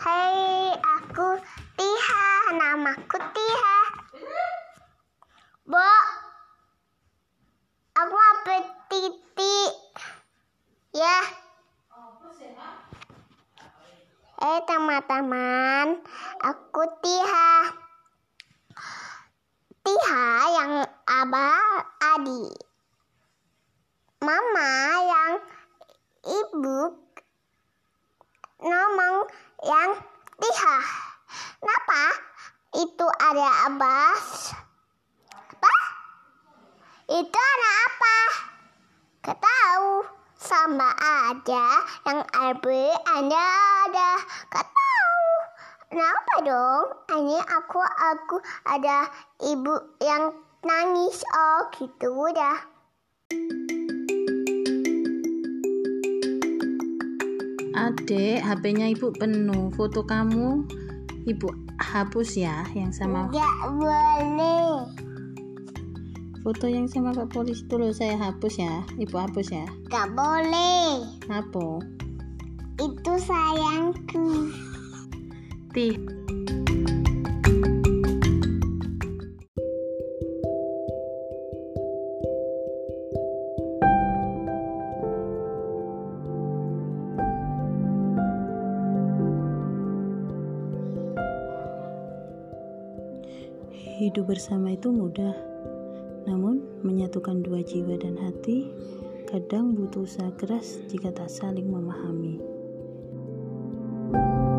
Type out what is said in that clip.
Hai, aku Tiha. Namaku Tiha. Bo, aku apa titik? Ya. Eh teman-teman, aku Tiha. Tiha yang abah adik. Mama yang ibu ngomong yang Tiha. Kenapa? Itu ada abas. Apa? Itu ada apa? Ketahu sama aja yang Arbe ada ada ketahu. Kenapa dong? Ini aku aku ada ibu yang nangis. Oh gitu udah. Adek, HP-nya ibu penuh. Foto kamu ibu hapus ya yang sama Nggak boleh. foto yang sama Pak Polisi dulu saya hapus ya. Ibu hapus ya. Nggak boleh. Apa? Itu sayangku. Tih. Hidup bersama itu mudah, namun menyatukan dua jiwa dan hati kadang butuh usaha keras jika tak saling memahami. thank you